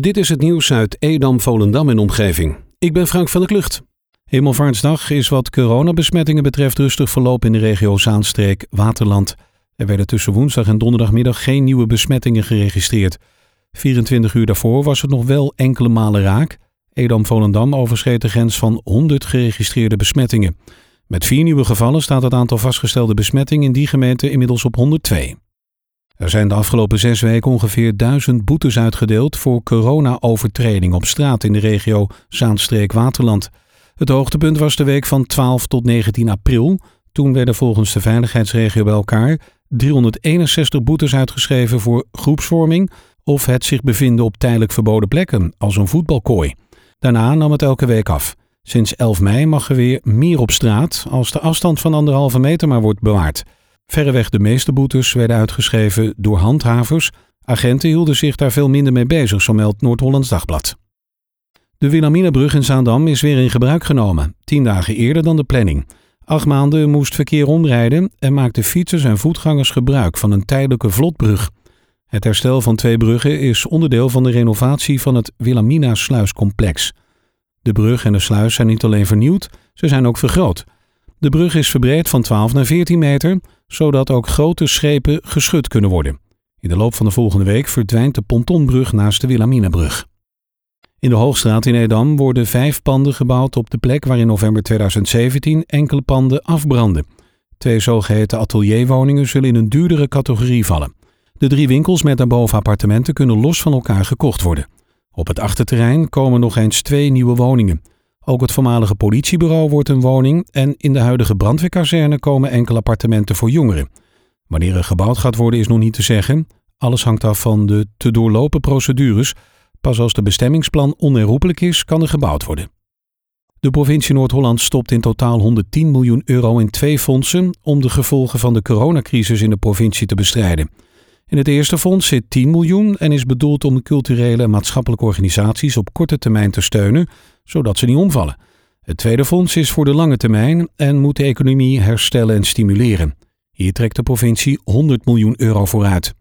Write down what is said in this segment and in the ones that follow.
Dit is het nieuws uit Edam, Volendam en omgeving. Ik ben Frank van der Klucht. Hemelvaartsdag is wat coronabesmettingen betreft rustig verloop in de regio Zaanstreek, Waterland. Er werden tussen woensdag en donderdagmiddag geen nieuwe besmettingen geregistreerd. 24 uur daarvoor was het nog wel enkele malen raak. Edam-Volendam overschreed de grens van 100 geregistreerde besmettingen. Met vier nieuwe gevallen staat het aantal vastgestelde besmettingen in die gemeente inmiddels op 102. Er zijn de afgelopen zes weken ongeveer duizend boetes uitgedeeld voor corona-overtreding op straat in de regio Zaanstreek-Waterland. Het hoogtepunt was de week van 12 tot 19 april. Toen werden volgens de veiligheidsregio bij elkaar 361 boetes uitgeschreven voor groepsvorming of het zich bevinden op tijdelijk verboden plekken, als een voetbalkooi. Daarna nam het elke week af. Sinds 11 mei mag er weer meer op straat als de afstand van anderhalve meter maar wordt bewaard. Verreweg de meeste boetes werden uitgeschreven door handhavers. Agenten hielden zich daar veel minder mee bezig, zo meldt Noord-Hollands Dagblad. De Wilhelminabrug in Zaandam is weer in gebruik genomen, tien dagen eerder dan de planning. Acht maanden moest verkeer omrijden en maakten fietsers en voetgangers gebruik van een tijdelijke vlotbrug. Het herstel van twee bruggen is onderdeel van de renovatie van het Wilhelmina-sluiscomplex. De brug en de sluis zijn niet alleen vernieuwd, ze zijn ook vergroot. De brug is verbreed van 12 naar 14 meter, zodat ook grote schepen geschud kunnen worden. In de loop van de volgende week verdwijnt de pontonbrug naast de Wilhelminabrug. In de Hoogstraat in Edam worden vijf panden gebouwd op de plek waar in november 2017 enkele panden afbranden. Twee zogeheten atelierwoningen zullen in een duurdere categorie vallen. De drie winkels met daarboven appartementen kunnen los van elkaar gekocht worden. Op het achterterrein komen nog eens twee nieuwe woningen. Ook het voormalige politiebureau wordt een woning en in de huidige brandweerkazerne komen enkele appartementen voor jongeren. Wanneer er gebouwd gaat worden is nog niet te zeggen. Alles hangt af van de te doorlopen procedures. Pas als de bestemmingsplan onherroepelijk is, kan er gebouwd worden. De provincie Noord-Holland stopt in totaal 110 miljoen euro in twee fondsen om de gevolgen van de coronacrisis in de provincie te bestrijden. In het eerste fonds zit 10 miljoen en is bedoeld om culturele en maatschappelijke organisaties op korte termijn te steunen, zodat ze niet omvallen. Het tweede fonds is voor de lange termijn en moet de economie herstellen en stimuleren. Hier trekt de provincie 100 miljoen euro vooruit.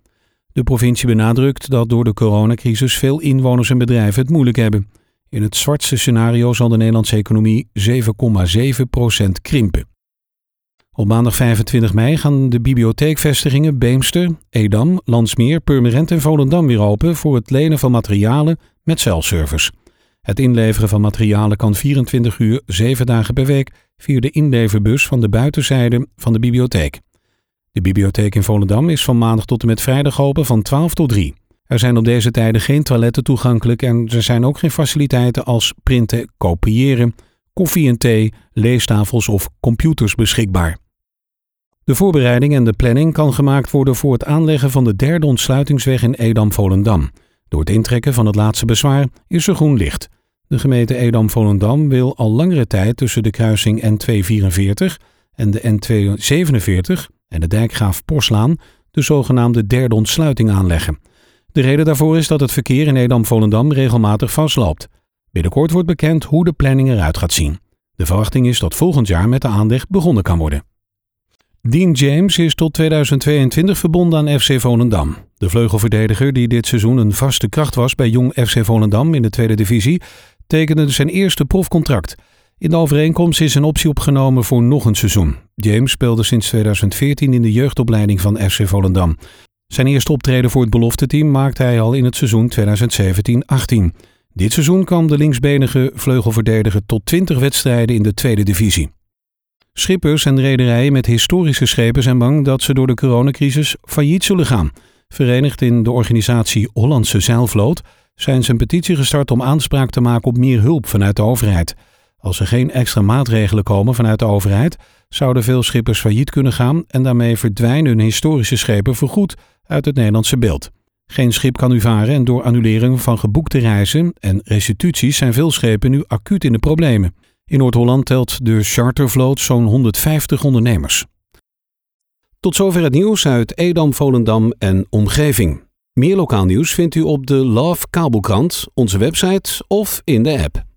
De provincie benadrukt dat door de coronacrisis veel inwoners en bedrijven het moeilijk hebben. In het zwartste scenario zal de Nederlandse economie 7,7% krimpen. Op maandag 25 mei gaan de bibliotheekvestigingen Beemster, Edam, Landsmeer, Purmerend en Volendam weer open voor het lenen van materialen met zelfservice. Het inleveren van materialen kan 24 uur, 7 dagen per week via de inleverbus van de buitenzijde van de bibliotheek. De bibliotheek in Volendam is van maandag tot en met vrijdag open van 12 tot 3. Er zijn op deze tijden geen toiletten toegankelijk en er zijn ook geen faciliteiten als printen, kopiëren, koffie en thee, leestafels of computers beschikbaar. De voorbereiding en de planning kan gemaakt worden voor het aanleggen van de derde ontsluitingsweg in Edam-Volendam. Door het intrekken van het laatste bezwaar is er groen licht. De gemeente Edam-Volendam wil al langere tijd tussen de kruising N244 en de N247 en de dijkgraaf Porslaan de zogenaamde derde ontsluiting aanleggen. De reden daarvoor is dat het verkeer in Edam-Volendam regelmatig vastloopt. Binnenkort wordt bekend hoe de planning eruit gaat zien. De verwachting is dat volgend jaar met de aanleg begonnen kan worden. Dean James is tot 2022 verbonden aan FC Volendam. De vleugelverdediger, die dit seizoen een vaste kracht was bij jong FC Volendam in de tweede divisie, tekende zijn eerste profcontract. In de overeenkomst is een optie opgenomen voor nog een seizoen. James speelde sinds 2014 in de jeugdopleiding van FC Volendam. Zijn eerste optreden voor het belofteteam maakte hij al in het seizoen 2017-18. Dit seizoen kwam de linksbenige vleugelverdediger tot 20 wedstrijden in de tweede divisie. Schippers en rederijen met historische schepen zijn bang dat ze door de coronacrisis failliet zullen gaan. Verenigd in de organisatie Hollandse Zeilvloot zijn ze een petitie gestart om aanspraak te maken op meer hulp vanuit de overheid. Als er geen extra maatregelen komen vanuit de overheid, zouden veel schippers failliet kunnen gaan en daarmee verdwijnen hun historische schepen voorgoed uit het Nederlandse beeld. Geen schip kan nu varen en door annulering van geboekte reizen en restituties zijn veel schepen nu acuut in de problemen. In Noord-Holland telt de chartervloot zo'n 150 ondernemers. Tot zover het nieuws uit Edam, Volendam en omgeving. Meer lokaal nieuws vindt u op de Love Kabelkrant, onze website of in de app.